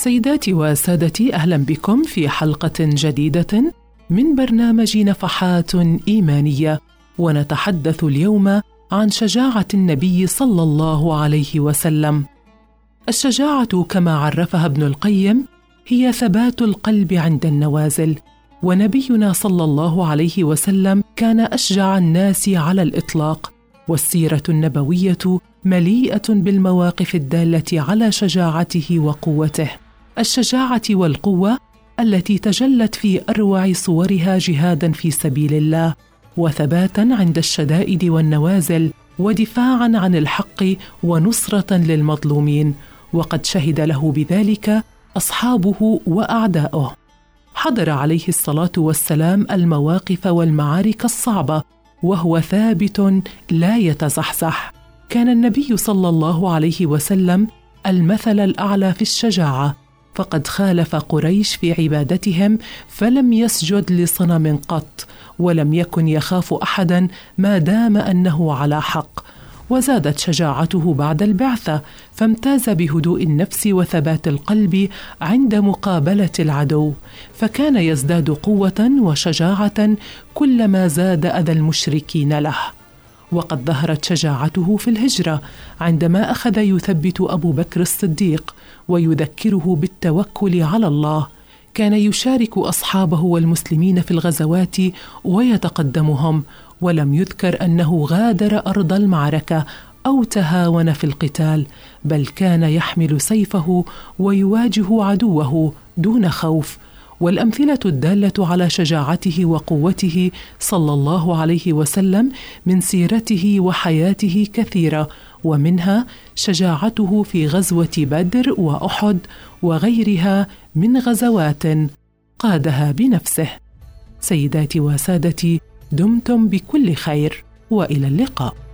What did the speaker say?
سيداتي وسادتي أهلا بكم في حلقة جديدة من برنامج نفحات إيمانية. ونتحدث اليوم عن شجاعة النبي صلى الله عليه وسلم. الشجاعة كما عرفها ابن القيم هي ثبات القلب عند النوازل. ونبينا صلى الله عليه وسلم كان أشجع الناس على الإطلاق. والسيرة النبوية مليئة بالمواقف الدالة على شجاعته وقوته. الشجاعة والقوة التي تجلت في أروع صورها جهادا في سبيل الله وثباتا عند الشدائد والنوازل ودفاعا عن الحق ونصرة للمظلومين وقد شهد له بذلك أصحابه وأعداؤه. حضر عليه الصلاة والسلام المواقف والمعارك الصعبة وهو ثابت لا يتزحزح. كان النبي صلى الله عليه وسلم المثل الأعلى في الشجاعة. فقد خالف قريش في عبادتهم فلم يسجد لصنم قط ولم يكن يخاف أحدا ما دام أنه على حق. وزادت شجاعته بعد البعثة فامتاز بهدوء النفس وثبات القلب عند مقابلة العدو. فكان يزداد قوة وشجاعة كلما زاد أذى المشركين له. وقد ظهرت شجاعته في الهجرة عندما أخذ يثبت أبو بكر الصديق ويذكره بالتوكل على الله. كان يشارك أصحابه والمسلمين في الغزوات ويتقدمهم ولم يذكر أنه غادر أرض المعركة أو تهاون في القتال بل كان يحمل سيفه ويواجه عدوه دون خوف. والأمثلة الدالة على شجاعته وقوته صلى الله عليه وسلم من سيرته وحياته كثيرة ومنها شجاعته في غزوة بدر وأحد وغيرها من غزوات قادها بنفسه. سيداتي وسادتي دمتم بكل خير وإلى اللقاء.